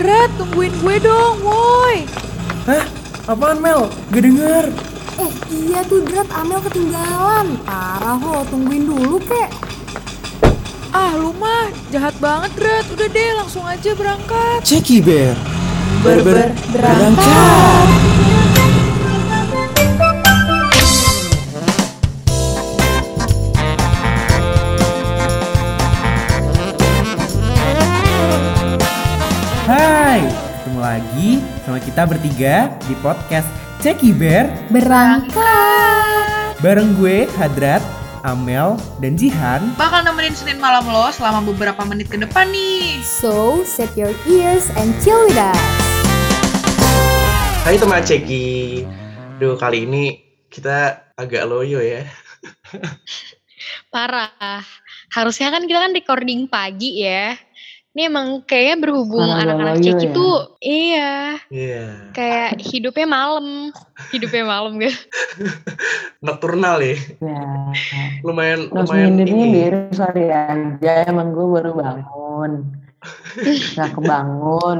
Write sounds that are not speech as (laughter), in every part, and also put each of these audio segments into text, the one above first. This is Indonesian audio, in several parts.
Drat, tungguin gue dong, woi. Hah? Apaan Mel? Gak denger. Eh iya tuh Drat Amel ketinggalan. Parah lo, tungguin dulu kek. Ah, lu mah jahat banget, Drat. Udah deh, langsung aja berangkat. Ceki Bear. Berber berangkat. Hai, kita bertiga di podcast Ceki Bear Berangkat. bareng gue Hadrat, Amel, dan Jihan. Bakal nemenin Senin malam lo selama beberapa menit ke depan nih. So, set your ears and chill with us. Hai teman Ceki. Duh, kali ini kita agak loyo ya. Parah. Harusnya kan kita kan recording pagi ya. Ini emang kayaknya berhubung anak-anak loyo Ceki ya? tuh iya Iya. kayak hidupnya malam. Hidupnya malam gitu. (laughs) Nocturnal ya. Ya, Lumayan terus lumayan ini. nyindir-nyindir, sorry aja, emang gue baru bangun. (laughs) Gak kebangun.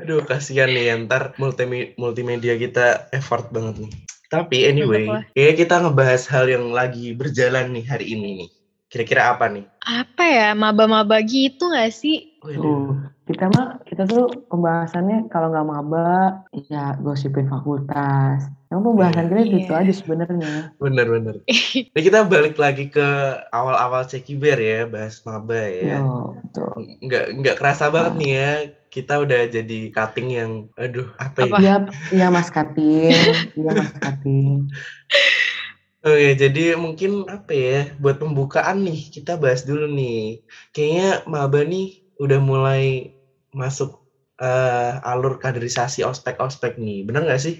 Aduh, kasihan nih ya, ntar multime- multimedia kita effort banget nih. Tapi anyway, kayaknya kita ngebahas hal yang lagi berjalan nih hari ini nih. Kira-kira apa nih? Apa ya maba-maba gitu gak sih? Waduh. Tuh, kita mah, kita tuh pembahasannya kalau nggak maba, ya gosipin fakultas. Emang pembahasan kita Iya. gitu aja sebenarnya. Bener-bener. Ini (laughs) kita balik lagi ke awal-awal Ceki Bear ya, bahas maba ya. Yo, tuh. Nggak, nggak kerasa banget nih ya, kita udah jadi cutting yang, aduh, apa, Apa? ya? Iya, iya Mas Katin, iya Mas Katin. (laughs) Oke, jadi mungkin apa ya, buat pembukaan nih, kita bahas dulu nih. Kayaknya maba nih udah mulai masuk eh, alur kaderisasi ospek-ospek nih, bener nggak sih?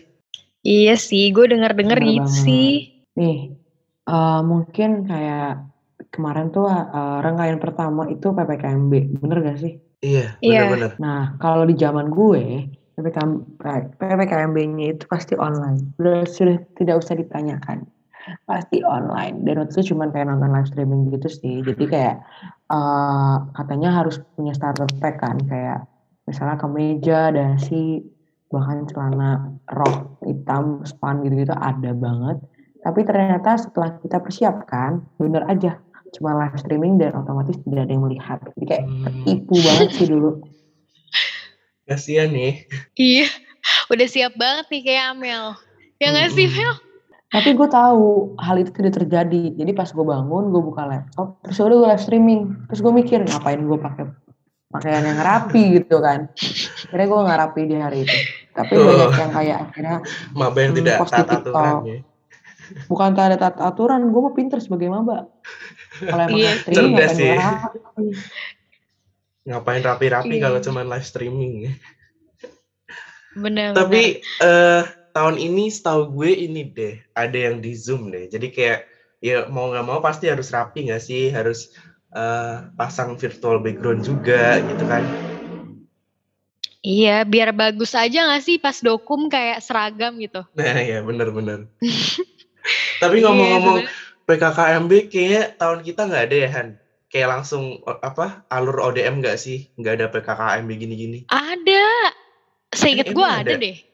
Iya sih, gue denger-denger Bener gitu banget. sih. Nih, eh, mungkin kayak kemarin tuh eh, rangkaian pertama itu PPKMB, bener gak sih? Iya, Iya. bener-bener. Nah, kalau di zaman gue, PPKM, PPKMB-nya itu pasti online. Sudah, sudah tidak usah ditanyakan. Pasti online. Dan waktu itu cuma kayak nonton live streaming gitu sih. Jadi kayak eh, katanya harus punya starter pack kan. Kayak misalnya kemeja, dasi, bahkan celana rok hitam, span gitu-gitu ada banget. Tapi ternyata setelah kita persiapkan, bener aja. Cuma live streaming dan otomatis tidak ada yang melihat. Jadi kayak Hmm. tertipu banget sih dulu. Kasian nih. Iya. Udah siap banget nih kayak Amel. Ya gak sih Mm-mm. Mel? Tapi gue tahu hal itu tidak terjadi. Jadi pas gue bangun, gue buka laptop, terus udah gue live streaming. Terus gue mikir ngapain gue pakai pakaian yang rapi gitu kan. Akhirnya gue nggak rapi di hari itu. Tapi Oh. banyak yang kayak akhirnya Maba yang Hmm, tidak post di taat aturan TikTok. ya. bukan tak ada aturan, gue mau pinter sebagai maba. Kalau emang live streaming cerdas ngapain gue rapi? Ngapain rapi-rapi Iya. kalau cuma live streaming ya. Bener. Tapi eh tahun ini setahu gue ini deh, ada yang di Zoom deh. Jadi kayak ya mau nggak mau pasti harus rapi nggak sih? Harus eh, pasang virtual background juga gitu kan. Iya, biar bagus aja gak sih pas dokum kayak seragam gitu. (laughs) Nah ya bener-bener. (laughs) Tapi Iya, ngomong-ngomong PKKMB kayaknya tahun kita nggak ada ya Han? Kayak langsung apa alur ODM nggak sih? Nggak ada PKKMB gini-gini. Ada. Seinget gue ada? deh.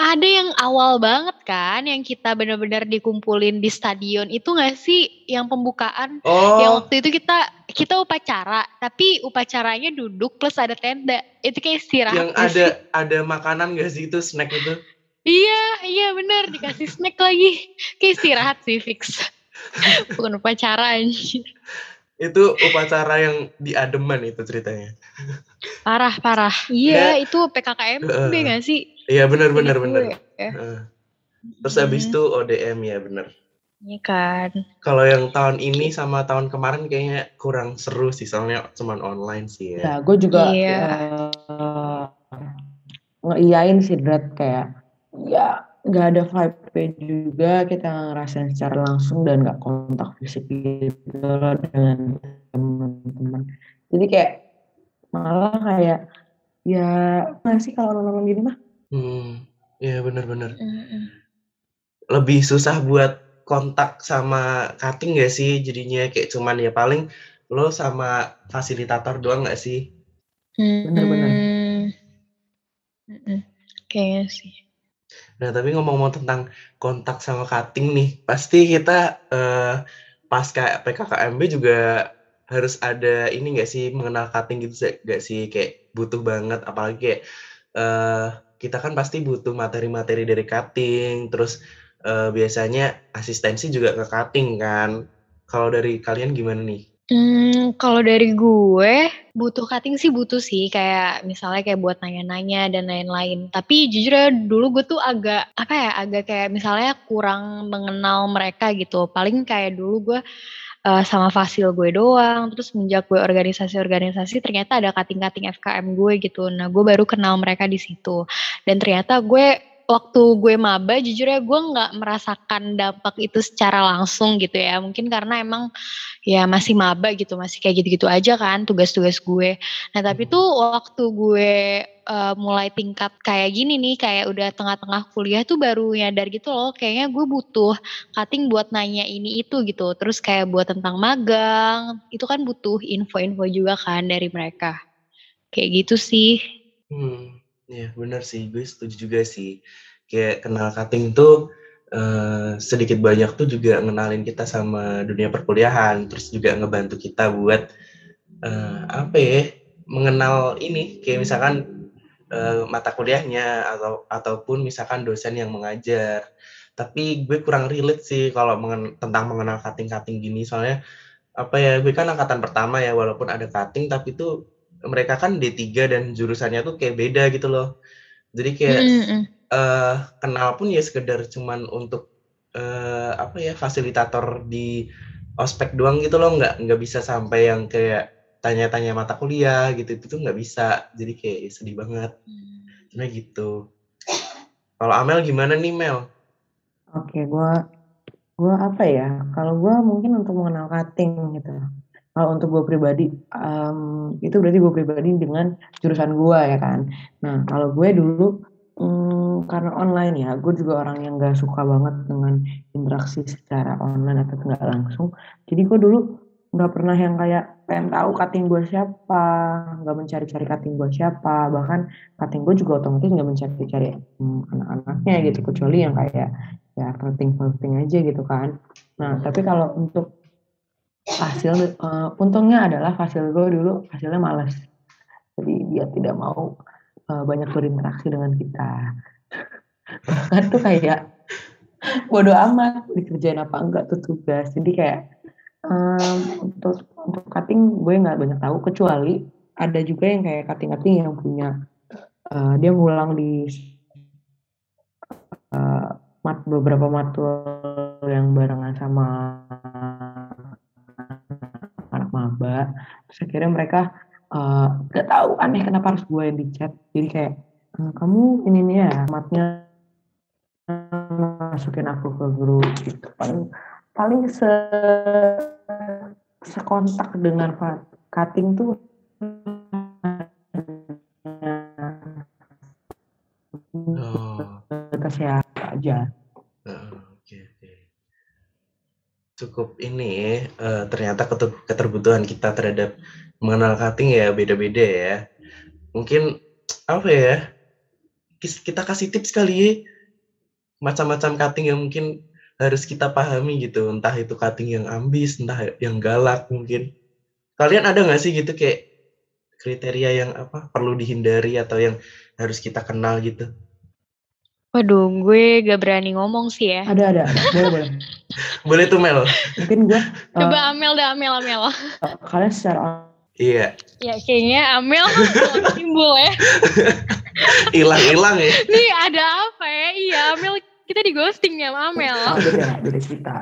Ada yang awal banget kan, yang kita benar-benar dikumpulin di stadion itu gak sih yang pembukaan? Yang Oh, waktu itu kita kita upacara, tapi upacaranya duduk plus ada tenda. Itu kayak istirahat. yang gak sih? ada ada makanan nggak sih itu snack itu? Iya, iya benar dikasih snack lagi. Kayak istirahat sih fix. (laughs) Bukan upacara anjir. Itu upacara yang di Ademan itu ceritanya. Parah, parah. Iya, itu PKKMB Heeh. gak sih? Iya benar benar benar. ya. Heeh. Terus habis Hmm. itu ODM ya bener. Iya kan. Kalau yang tahun ini sama tahun kemarin kayaknya kurang seru sih soalnya cuman online sih ya. Ya, gue juga Iya. eh, ngeiyain sih Drat kayak ya nggak ada vibe juga kita ngerasain secara langsung dan nggak kontak fisik gitu loh dengan teman-teman. Jadi kayak malah kayak ya mana sih kalau nonton gini mah Hmm, iya bener-bener. Mm-mm. Lebih susah buat kontak sama cutting gak sih jadinya kayak cuman ya paling lo sama fasilitator doang gak sih? Bener-bener. Hmm, Mm-mm. Kayaknya sih. Nah, tapi ngomong-ngomong tentang kontak sama cutting nih, pasti kita eh, pas kayak PKKMB juga harus ada ini nggak sih mengenal cutting gitu nggak sih kayak butuh banget apalagi kayak eh, kita kan pasti butuh materi-materi dari cutting, terus eh, biasanya asistensi juga ke cutting kan. Kalau dari kalian gimana nih? Hmm, kalau dari gue butuh cutting sih butuh sih kayak misalnya kayak buat nanya-nanya dan lain-lain. Tapi jujur ya dulu gue tuh agak apa ya agak kayak misalnya kurang mengenal mereka gitu. Paling kayak dulu gue uh, sama fasil gue doang. Terus menjak gue organisasi-organisasi ternyata ada cutting-cutting FKM gue gitu. Nah gue baru kenal mereka di situ. Dan ternyata gue waktu gue maba jujur ya gue nggak merasakan dampak itu secara langsung gitu ya. Mungkin karena emang ya masih maba gitu masih kayak gitu-gitu aja kan tugas-tugas gue. Nah tapi tuh waktu gue uh, mulai tingkat kayak gini nih kayak udah tengah-tengah kuliah tuh baru nyadar gitu loh kayaknya gue butuh cutting buat nanya ini itu gitu. Terus kayak buat tentang magang itu kan butuh info-info juga kan dari mereka. Kayak gitu sih. Hmm Iya benar sih, gue setuju juga sih. Kayak kenal cutting tuh uh, sedikit banyak tuh juga ngenalin kita sama dunia perkuliahan, terus juga ngebantu kita buat uh, apa ya mengenal ini kayak misalkan uh, mata kuliahnya atau ataupun misalkan dosen yang mengajar. Tapi gue kurang relate sih kalau mengen tentang mengenal cutting-cutting gini soalnya apa ya gue kan angkatan pertama ya walaupun ada cutting tapi tuh mereka kan D3 dan jurusannya tuh kayak beda gitu loh. Jadi kayak mm -hmm. uh, kenal pun ya sekedar cuman untuk uh, apa ya fasilitator di ospek doang gitu loh, nggak nggak bisa sampai yang kayak tanya-tanya mata kuliah gitu itu tuh nggak bisa. Jadi kayak ya sedih banget. Cuma gitu. Kalau Amel gimana nih Mel? Oke, gua gua apa ya? Kalau gua mungkin untuk mengenal cutting gitu kalau untuk gue pribadi, um, itu berarti gue pribadi dengan jurusan gue ya kan. Nah kalau gue dulu, um, karena online ya, gue juga orang yang gak suka banget dengan interaksi secara online atau nggak langsung. Jadi gue dulu nggak pernah yang kayak pengen tahu cutting gue siapa, nggak mencari-cari cutting gue siapa, bahkan cutting gue juga otomatis nggak mencari-cari hmm, anak-anaknya gitu, kecuali yang kayak ya flirting-flirting aja gitu kan. Nah tapi kalau untuk hasil uh, untungnya adalah hasil gue dulu hasilnya malas jadi dia tidak mau uh, banyak berinteraksi dengan kita. Kan tuh kayak bodoh amat dikerjain apa enggak tuh tugas. Jadi kayak um, untuk untuk cutting gue nggak banyak tahu kecuali ada juga yang kayak cutting cutting yang punya uh, dia ngulang di uh, mat beberapa matul yang barengan sama maba terus akhirnya mereka uh, gak tahu aneh kenapa harus gue yang di chat jadi kayak uh, kamu ini nih ya matnya masukin aku ke grup gitu. Paling paling se sekontak dengan cutting tuh oh. ya aja cukup ini uh, ternyata keterbutuhan kita terhadap mengenal cutting ya beda-beda ya. Mungkin apa ya? Kita kasih tips kali ya macam-macam cutting yang mungkin harus kita pahami gitu. Entah itu cutting yang ambis, entah yang galak mungkin. Kalian ada nggak sih gitu kayak kriteria yang apa perlu dihindari atau yang harus kita kenal gitu? Waduh, gue gak berani ngomong sih ya. Ada, ada. Boleh, boleh. (laughs) boleh tuh Mel. Mungkin gue. (laughs) Coba uh, Amel dah, Amel, Amel. Uh, kalian secara Iya. Ya kayaknya Amel (laughs) timbul ya. Hilang-hilang ya. Nih ada apa ya? Iya Amel kita di ghosting ya sama Amel. Oh, beda, beda cerita.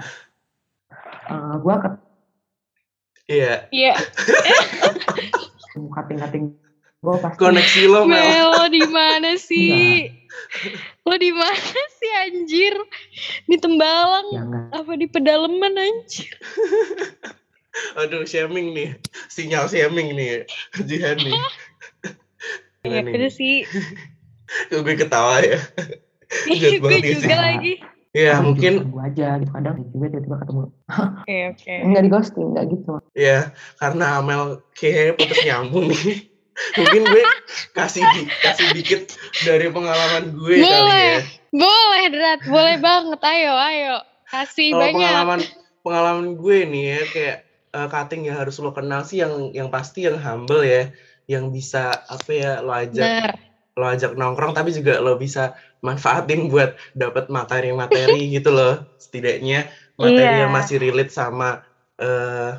Uh, gue ke. Iya. Iya. Kating-kating gue pasti. Koneksi lo Mel. Mel di mana sih? Lo di mana sih anjir? Di Tembalang? Ya, apa di pedaleman anjir? (laughs) Aduh, shaming nih. Sinyal shaming nih. Jihan nih. Iya, udah sih. (laughs) Gue ketawa ya. Gue juga lagi. Iya, mungkin gue aja gitu kadang tiba tiba ketemu. Oke, oke. Enggak di ghosting, enggak gitu. Iya, karena Amel kayak putus nyambung nih. Mungkin gue kasih di- kasih dikit dari pengalaman gue kali ya. Boleh. Boleh, Drat. Boleh banget. Ayo, ayo. Kasih Kalau banyak. pengalaman pengalaman gue nih ya kayak eh, cutting yang harus lo kenal sih yang yang pasti yang humble ya, yang bisa apa ya lo ajak Bener. lo ajak nongkrong tapi juga lo bisa manfaatin buat dapat materi-materi gitu loh. Setidaknya materi Iya. yang masih relate sama eh,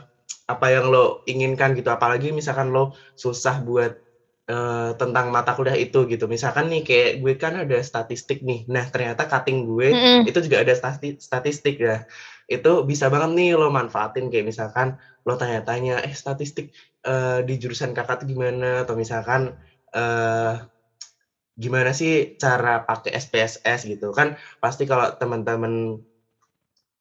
apa yang lo inginkan gitu. Apalagi misalkan lo susah buat eh, tentang mata kuliah itu gitu. Misalkan nih kayak gue kan ada statistik nih. Nah, ternyata cutting gue Mm-mm. itu juga ada stati- statistik ya. Itu bisa banget nih lo manfaatin kayak misalkan lo tanya-tanya, eh statistik eh, di jurusan kakak tuh gimana? Atau misalkan eh gimana sih cara pakai SPSS gitu kan? Pasti kalau teman-teman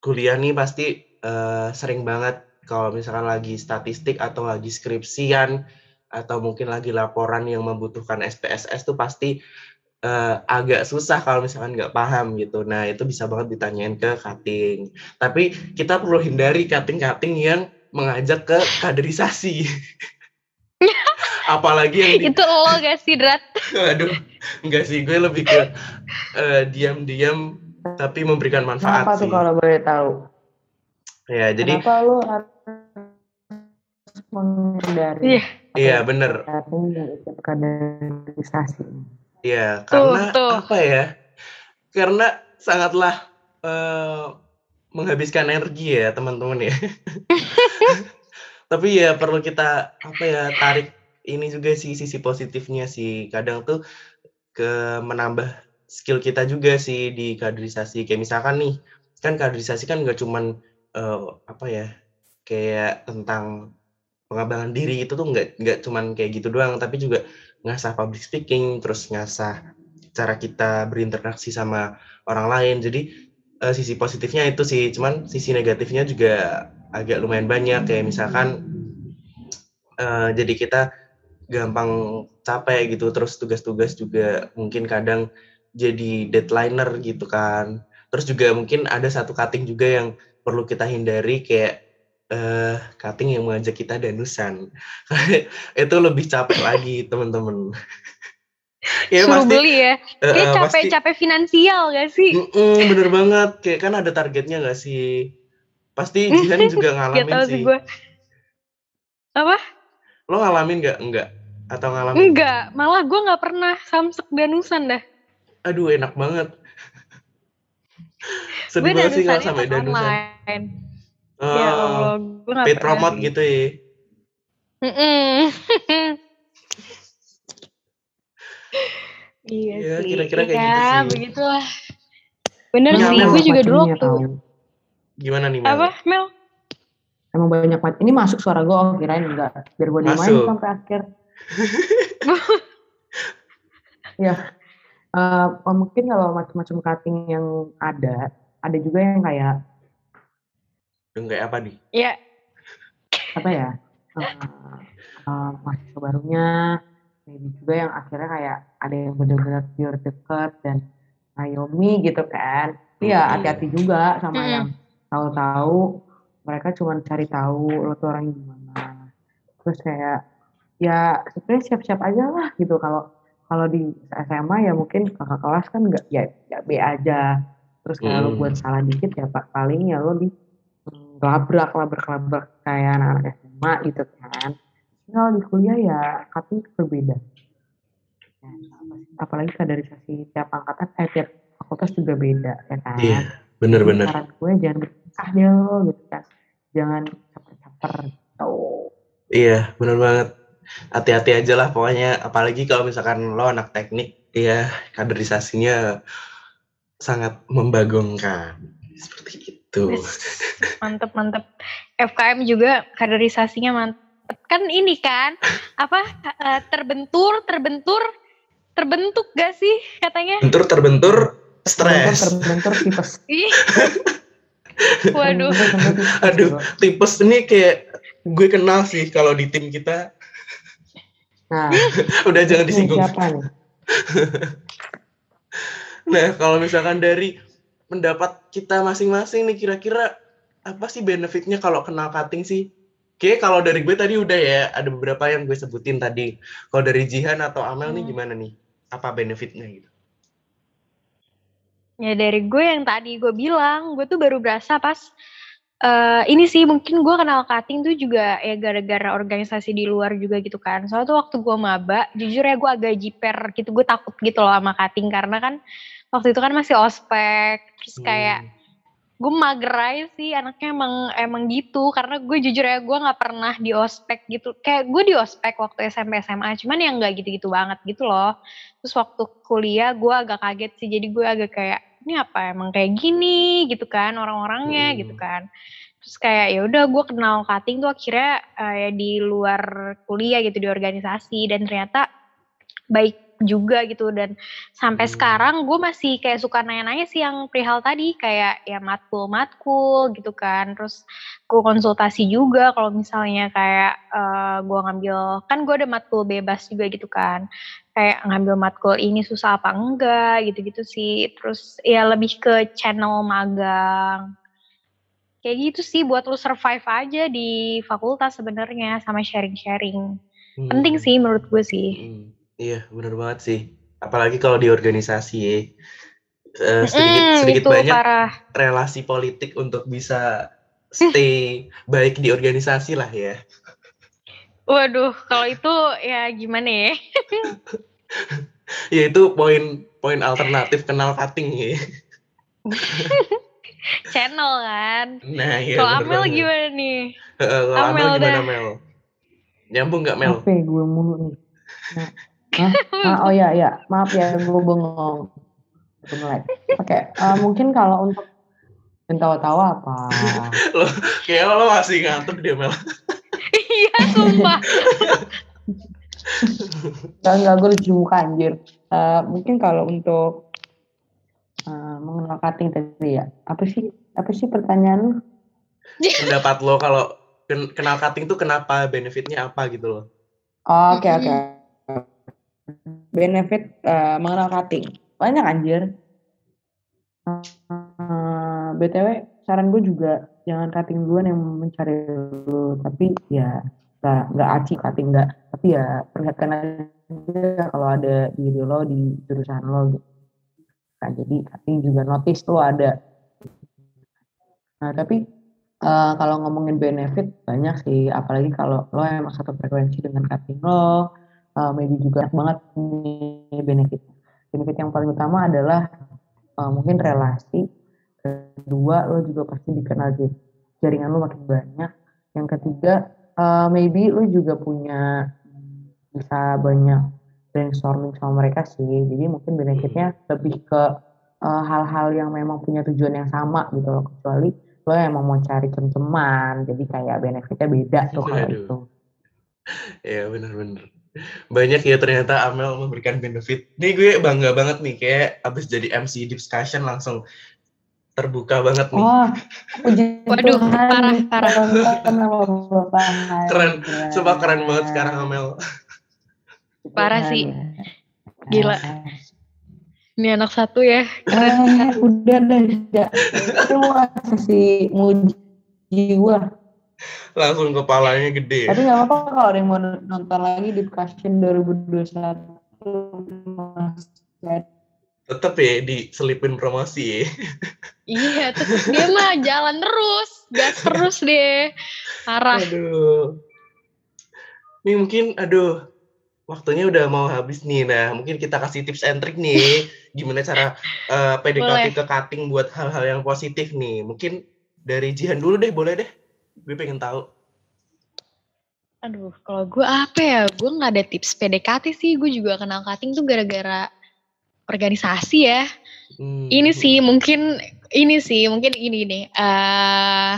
kuliah nih pasti eh, sering banget kalau misalkan lagi statistik atau lagi skripsian atau mungkin lagi laporan yang membutuhkan SPSS tuh pasti eh, agak susah kalau misalkan nggak paham gitu. Nah itu bisa banget ditanyain ke cutting. Tapi kita perlu hindari cutting-cutting yang mengajak ke kaderisasi. (laughs) Apalagi yang di, Itu lo gak sih, Drat? (laughs) aduh, enggak sih gue lebih ke eh, diam-diam tapi memberikan manfaat Kenapa tuh kalau boleh tahu? Ya jadi Kenapa lu harus menghindari Iya. iya ikut kaderisasi? Iya, Tuh, karena tuh. apa ya? Karena sangatlah eh, menghabiskan energi ya teman-teman ya. (laughs) Tapi ya perlu kita apa ya tarik ini juga sih sisi positifnya sih. Kadang tuh ke menambah skill kita juga sih di kaderisasi. Kayak misalkan nih, kan kaderisasi kan nggak cuman eh, apa ya? Kayak tentang pengembangan diri itu tuh nggak nggak cuman kayak gitu doang, tapi juga ngasah public speaking, terus ngasah cara kita berinteraksi sama orang lain. Jadi eh, sisi positifnya itu sih, cuman sisi negatifnya juga agak lumayan banyak kayak misalkan eh, jadi kita gampang capek gitu, terus tugas-tugas juga mungkin kadang jadi deadlineer gitu kan. Terus juga mungkin ada satu cutting juga yang perlu kita hindari kayak eh cutting yang mengajak kita danusan. (laughs) itu lebih capek lagi teman-teman. (laughs) ya Suruh pasti beli ya. eh, Kayak eh, pasti capek-capek finansial gak sih? Mm-mm, bener banget kayak kan ada targetnya gak sih pasti Jihan (laughs) juga Gak ngalamin tau sih sih gue. Apa? lo ngalamin nggak enggak atau ngalamin Enggak. Malah gue gak pernah samsek danusan dah. aduh enak banget (laughs) sedih banget sih kalau sampai pas danusan online. oh, Ya Allah. Gue gak paid promote sih. gitu ya Mm-mm. (laughs) iya Iya, sih. kira-kira kayak Iya, gitu sih. begitulah. Bener Iya, sih, Mel. gue juga dulu waktu gimana nih Mel? apa Mel? Emang banyak banget. Ini masuk suara gue, oh kirain enggak. Biar gue dimain sampai akhir. (laughs) ya, eh, mungkin kalau macam-macam cutting yang ada, ada juga yang kayak Enggak apa nih? Ya, apa ya eh, eh, mahasiswa barunya maybe juga yang akhirnya kayak ada yang benar-benar pure deket dan Naomi gitu kan iya Mm-mm. hati-hati juga sama Mm-mm. yang tahu-tahu mereka cuma cari tahu lo tuh orang gimana terus kayak ya sebenarnya siap-siap aja lah gitu kalau kalau di SMA ya mungkin kakak kelas kan nggak ya, ya B aja. Terus kayak lo Hmm. buat salah dikit ya pak paling ya lo di mm, labrak labrak labrak kayak anak-anak SMA gitu kan. Kalau di kuliah ya tapi berbeda. Ya, apalagi kaderisasi tiap angkatan eh tiap fakultas juga beda ya kan? Iya, bener-bener. Jadi saran gue jangan berpisah deh lo gitu kan jangan caper-caper gitu. Iya, bener banget. Hati-hati aja lah pokoknya. Apalagi kalau misalkan lo anak teknik, ya kaderisasinya sangat membagongkan. Seperti itu. Mantep mantep. FKM juga kaderisasinya mantep. Kan ini kan apa eh, terbentur terbentur terbentuk gak sih katanya? Bentur terbentur, terbentur stres. terbentur tipes. (laughs) Waduh. Terbentur, tipes Aduh, bro. tipes ini kayak gue kenal sih kalau di tim kita. Nah (laughs) Udah jangan disinggung. siapa nih (laughs) Nah, kalau misalkan dari pendapat kita masing-masing nih kira-kira apa sih benefitnya kalau kenal cutting sih? Oke, kalau dari gue tadi udah ya, ada beberapa yang gue sebutin tadi. Kalau dari Jihan atau Amel nih Hmm. gimana nih? Apa benefitnya gitu? Ya dari gue yang tadi gue bilang, gue tuh baru berasa pas eh ini sih mungkin gue kenal cutting tuh juga ya gara-gara organisasi di luar juga gitu kan. Soalnya tuh waktu gue maba, jujur ya gue agak jiper gitu, gue takut gitu loh sama cutting karena kan waktu itu kan masih ospek, terus kayak Hmm. gue mager aja sih anaknya emang emang gitu karena gue jujur ya gue nggak pernah di ospek gitu kayak gue di ospek waktu SMP SMA cuman yang nggak gitu-gitu banget gitu loh terus waktu kuliah gue agak kaget sih jadi gue agak kayak ini apa emang kayak gini gitu kan orang-orangnya Hmm. gitu kan terus kayak ya udah gue kenal cutting tuh akhirnya eh, ya di luar kuliah gitu di organisasi dan ternyata baik juga gitu. Dan sampai Hmm. sekarang gue masih kayak suka nanya-nanya sih yang perihal tadi kayak ya matkul matkul gitu kan. Terus gue konsultasi juga kalau misalnya kayak eh, gue ngambil kan gue ada matkul bebas juga gitu kan. Kayak ngambil matkul ini susah apa enggak gitu-gitu sih. Terus ya lebih ke channel magang. Kayak gitu sih buat lu survive aja di fakultas sebenarnya sama sharing-sharing. Penting Hmm. sih menurut gue sih. Hmm, Iya, bener banget sih. Apalagi kalau di organisasi ya. Eh, sedikit Mm, sedikit itu banyak parah relasi politik untuk bisa stay baik di organisasi lah ya. Waduh, kalau itu ya gimana ya? (laughs) Ya itu poin poin alternatif kenal cutting ya. (laughs) Channel kan. Nah, iya kalau Amel banget. gimana nih? Heeh, kalau Amel Amel gimana dah. Mel? Nyambung nggak Mel? Apa ya gue mulu nih? Nah? (laughs) Ah, oh ya ya, maaf ya gue bengong. Melek. Oke, eh, mungkin kalau untuk dan tawa-tawa apa? (laughs) Kayak lo masih ngantuk dia Mel. (laughs) Iya, sumpah. Enggak, enggak, gue lucu muka anjir. Eh, mungkin kalau untuk eh, mengenal cutting tadi ya, apa sih apa sih pertanyaan lu? Pendapat lo kalau ken- kenal cutting tuh kenapa benefitnya apa gitu loh? Oh, Oke oke. Benefit eh, mengenal cutting banyak anjir. Eh, btw saran gue juga jangan cutting duluan yang mencari lu, tapi ya nggak nggak aci cutting nggak, tapi ya perlihatkan aja kalau ada diri lo di jurusan lo gitu. Nah, jadi cutting juga notice lo ada. Nah tapi eh, kalau ngomongin benefit banyak sih, apalagi kalau lo emang satu frekuensi dengan cutting lo, eh, maybe juga banyak banget nih benefit. Benefit yang paling utama adalah eh, mungkin relasi. Kedua, lo juga pasti dikenal jadi jaringan lo makin banyak. Yang ketiga, eh, maybe lo juga punya bisa banyak brainstorming sama mereka sih. Jadi mungkin benefitnya lebih ke hal-hal yang memang punya tujuan yang sama gitu loh. Kecuali lo emang mau cari cem-ceman, jadi kayak benefitnya beda tuh (laughs) kalau itu. Ya bener-bener. Banyak ya ternyata Amel memberikan benefit. Nih gue bangga banget nih kayak abis jadi MC discussion langsung terbuka banget nih. Oh, puji Waduh, Tuhan, parah, parah. Keren, sumpah keren banget sekarang Amel. Parah sih. Tuhan. Gila. Ini anak satu ya. Eh, udah deh, udah. Itu mau kasih muji gua. (laughs) Langsung kepalanya gede ya. Tapi nggak apa-apa kalau ada yang mau nonton lagi di Passion 2021 Mas Ed. Tetep ya diselipin promosi ya. (laughs) Iya, terus dia mah jalan terus. Gas terus deh. Parah. Aduh. Nih mungkin aduh waktunya udah mau habis nih. Nah, mungkin kita kasih tips and trick nih gimana cara eh, PDKT Boleh. ke cutting buat hal-hal yang positif nih. Mungkin dari Jihan dulu deh, boleh deh. Gue pengen tahu. Aduh, kalau gue apa ya? Gue nggak ada tips PDKT sih. Gue juga kenal cutting tuh gara-gara organisasi ya. Hmm. Ini sih mungkin ini sih mungkin ini nih. eh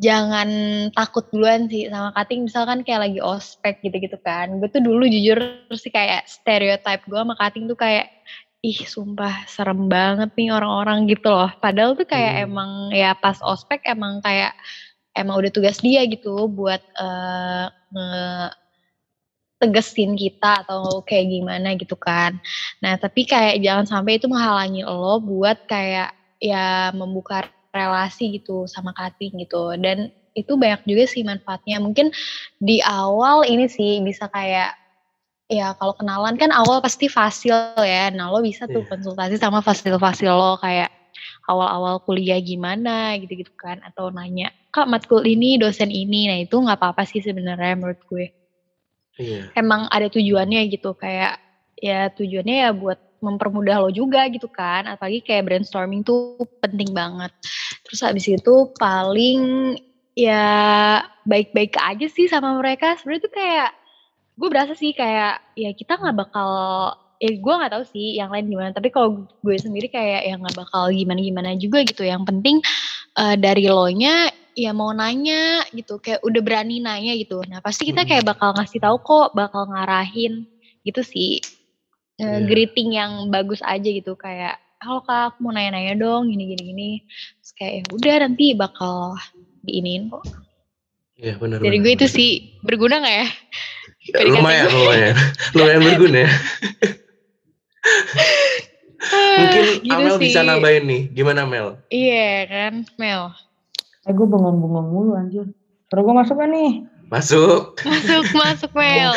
jangan takut duluan sih sama cutting misalkan kayak lagi ospek gitu-gitu kan. Gue tuh dulu jujur sih kayak stereotype gue sama cutting tuh kayak ih sumpah serem banget nih orang-orang gitu loh. Padahal tuh kayak Hmm. emang ya pas ospek emang kayak emang udah tugas dia gitu buat eh nge- tegesin kita atau kayak gimana gitu kan. Nah, tapi kayak jangan sampai itu menghalangi lo buat kayak ya membuka relasi gitu sama cutting gitu. Dan itu banyak juga sih manfaatnya. Mungkin di awal ini sih bisa kayak ya kalau kenalan kan awal pasti fasil ya. Nah lo bisa tuh Iya. konsultasi sama fasil-fasil lo kayak awal-awal kuliah gimana gitu-gitu kan atau nanya kak matkul ini dosen ini. Nah itu nggak apa-apa sih sebenarnya menurut gue. Iya. emang ada tujuannya gitu kayak ya tujuannya ya buat mempermudah lo juga gitu kan apalagi kayak brainstorming tuh penting banget. Terus habis itu paling ya baik-baik aja sih sama mereka. Sebenarnya tuh kayak gue berasa sih kayak ya kita nggak bakal ya gue nggak tahu sih yang lain gimana tapi kalau gue sendiri kayak ya nggak bakal gimana-gimana juga gitu. Yang penting eh, dari lo nya ya mau nanya gitu kayak udah berani nanya gitu. Nah pasti kita kayak bakal ngasih tahu kok bakal ngarahin gitu sih. Eh, Iya. greeting yang bagus aja gitu kayak halo kak aku mau nanya-nanya dong gini gini gini. Terus kayak ya udah nanti bakal diinin kok. Iya benar. dari gue itu benar. sih. Berguna nggak ya? Lumayan lumayan. Lumayan berguna. (laughs) (laughs) Mungkin gitu Amel bisa sih. nambahin nih. Gimana Mel? iya kan Mel Eh gue bengong-bengong mulu anjir. Terus gue masuk kan nih? Masuk. masuk masuk Mel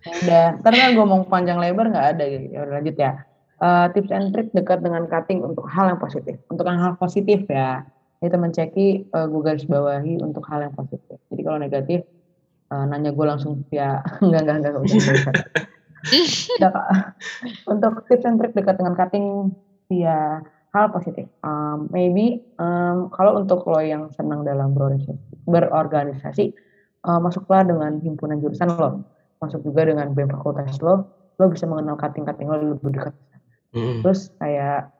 Ya Udah, ntar kan gue mau panjang lebar nggak ada gitu. Ya lanjut ya. Eh, tips and trick dekat dengan cutting untuk hal yang positif. Untuk yang hal positif ya. Ini teman ceki eh, gue garis bawahi untuk hal yang positif. Jadi kalau negatif eh, nanya gue langsung via (laughs) enggak enggak enggak enggak enggak, enggak. Udah, Kak. Untuk tips and trick dekat dengan cutting via hal positif. Um, maybe um, kalau untuk lo yang senang dalam berorganisasi, berorganisasi uh, masuklah dengan himpunan jurusan lo, masuk juga dengan BEM fakultas lo, lo bisa mengenal cutting-cutting lo lebih dekat. Mm-mm. Terus kayak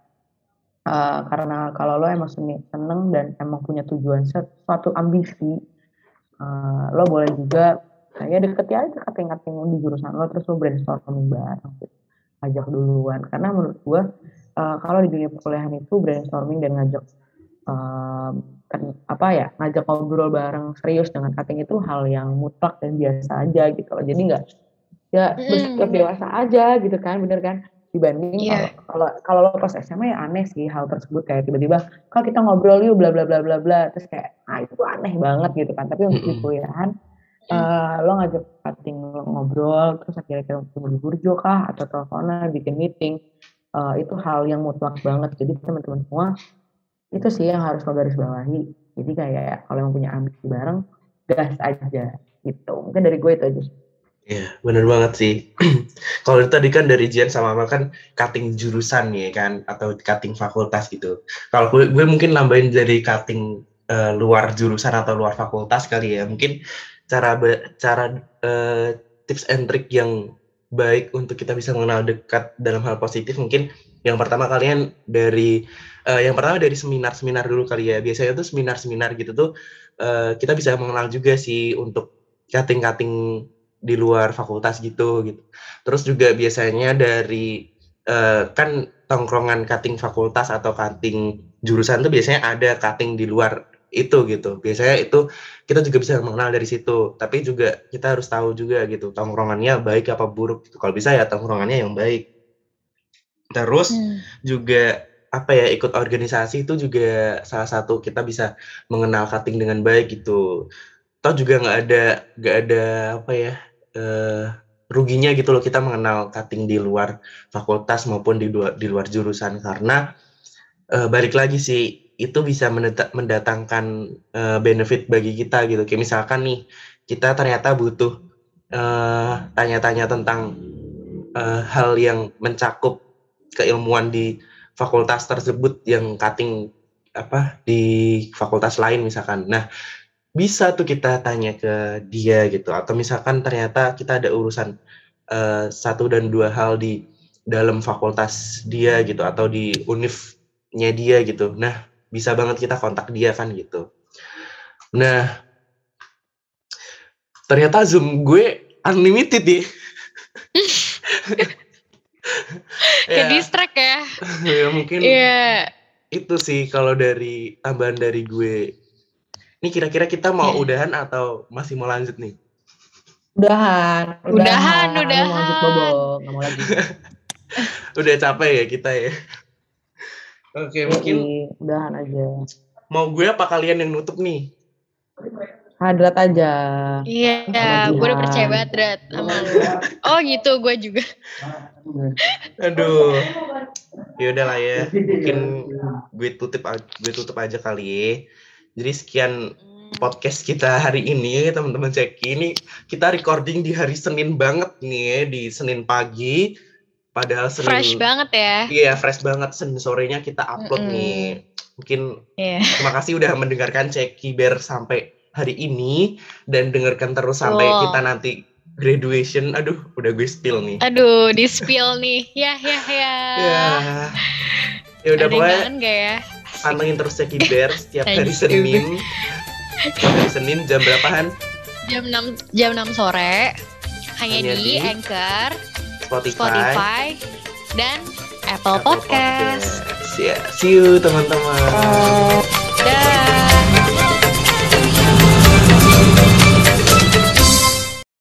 uh, karena kalau lo emang seni, seneng dan emang punya tujuan suatu ambisi, uh, lo boleh juga kayak deketi aja cutting-cutting lo di jurusan lo, terus lo brainstorming bareng, gitu. ajak duluan. Karena menurut gue uh, kalau di dunia perkuliahan itu brainstorming dan ngajak um, kan- apa ya ngajak ngobrol bareng serius dengan cutting itu hal yang mutlak dan biasa aja gitu loh. Jadi nggak ya Mm. bersikap dewasa aja gitu kan, bener kan? Dibanding Iya. kalau kalau kalau lo pas SMA ya aneh sih hal tersebut kayak tiba-tiba kalau kita ngobrol yuk bla bla bla bla bla terus kayak ah itu aneh banget gitu kan. Tapi untuk di Mm-mm. kuliahan eh, lo ngajak cutting lo ngobrol terus akhirnya kita ketemu di burjo kah atau teleponan bikin meeting eh, itu hal yang mutlak banget. Jadi teman-teman semua itu sih yang harus lo garis bawahi. Jadi kayak kalau emang punya ambisi bareng, gas aja gitu. Mungkin dari gue itu aja. Iya, bener banget sih. (clears throat) Kalau tadi kan dari Jian sama Amel kan cutting jurusan ya kan, atau cutting fakultas gitu. Kalau gue, gue mungkin nambahin dari cutting eh, luar jurusan atau luar fakultas kali ya. Mungkin cara cara eh, tips and trick yang baik untuk kita bisa mengenal dekat dalam hal positif mungkin yang pertama kalian dari eh, yang pertama dari seminar-seminar dulu kali ya. Biasanya tuh seminar-seminar gitu tuh eh, kita bisa mengenal juga sih untuk cutting-cutting di luar fakultas gitu gitu. Terus juga biasanya dari eh, kan tongkrongan cutting fakultas atau cutting jurusan tuh biasanya ada cutting di luar itu gitu. Biasanya itu kita juga bisa mengenal dari situ. Tapi juga kita harus tahu juga gitu tongkrongannya baik apa buruk gitu. Kalau bisa ya tongkrongannya yang baik. Terus Hmm. juga apa ya ikut organisasi itu juga salah satu kita bisa mengenal cutting dengan baik gitu. Toh juga nggak ada nggak ada apa ya eh, ruginya gitu loh kita mengenal cutting di luar fakultas maupun di luar di luar jurusan karena eh, balik lagi sih itu bisa mendatangkan eh, benefit bagi kita gitu. Kayak misalkan nih kita ternyata butuh eh, tanya-tanya tentang eh, hal yang mencakup keilmuan di fakultas tersebut yang cutting apa di fakultas lain misalkan. Nah, bisa tuh kita tanya ke dia gitu atau misalkan ternyata kita ada urusan eh, satu dan dua hal di dalam fakultas dia gitu atau di univnya dia gitu. Nah, bisa banget kita kontak dia kan gitu. Nah, ternyata Zoom gue unlimited ya. (laughs) Kayak Ya, distract ya. (laughs) ya mungkin Iya. itu sih kalau dari tambahan dari gue. Ini kira-kira kita mau Iya. udahan atau masih mau lanjut nih? Udahan, Udahan, Aku Mau lanjut udahan. bobo, nggak mau lagi. (laughs) Udah capek ya kita ya. Oke, mungkin Jadi, udahan aja. mau gue apa kalian yang nutup nih? Hadrat aja. Iya, Sama gue udah percaya banget Drat sama lu. Oh gitu, gue juga. (laughs) Aduh. Ya udah lah ya. Mungkin gue tutup gue tutup aja kali ya. Jadi sekian podcast kita hari ini teman-teman Ceki ini kita recording di hari Senin banget nih ya, di Senin pagi padahal Senin Fresh banget ya. Iya fresh banget Senin sorenya kita upload Mm-mm. nih mungkin Iya. terima kasih udah mendengarkan Ceki Bear sampai hari ini dan dengarkan terus sampai Betul. kita nanti graduation aduh udah gue spill nih Aduh, di spill nih. Ya, ya, ya. ya ya udah gak ya? pantengin terus Ceki Bear setiap hari. Senin (laughs) Setiap hari Senin jam berapaan Jam 6 jam 6 sore hanya, Hanya di, di Anchor, Spotify, Spotify, dan Apple, Apple Podcast. Podcast. Ya, see you teman-teman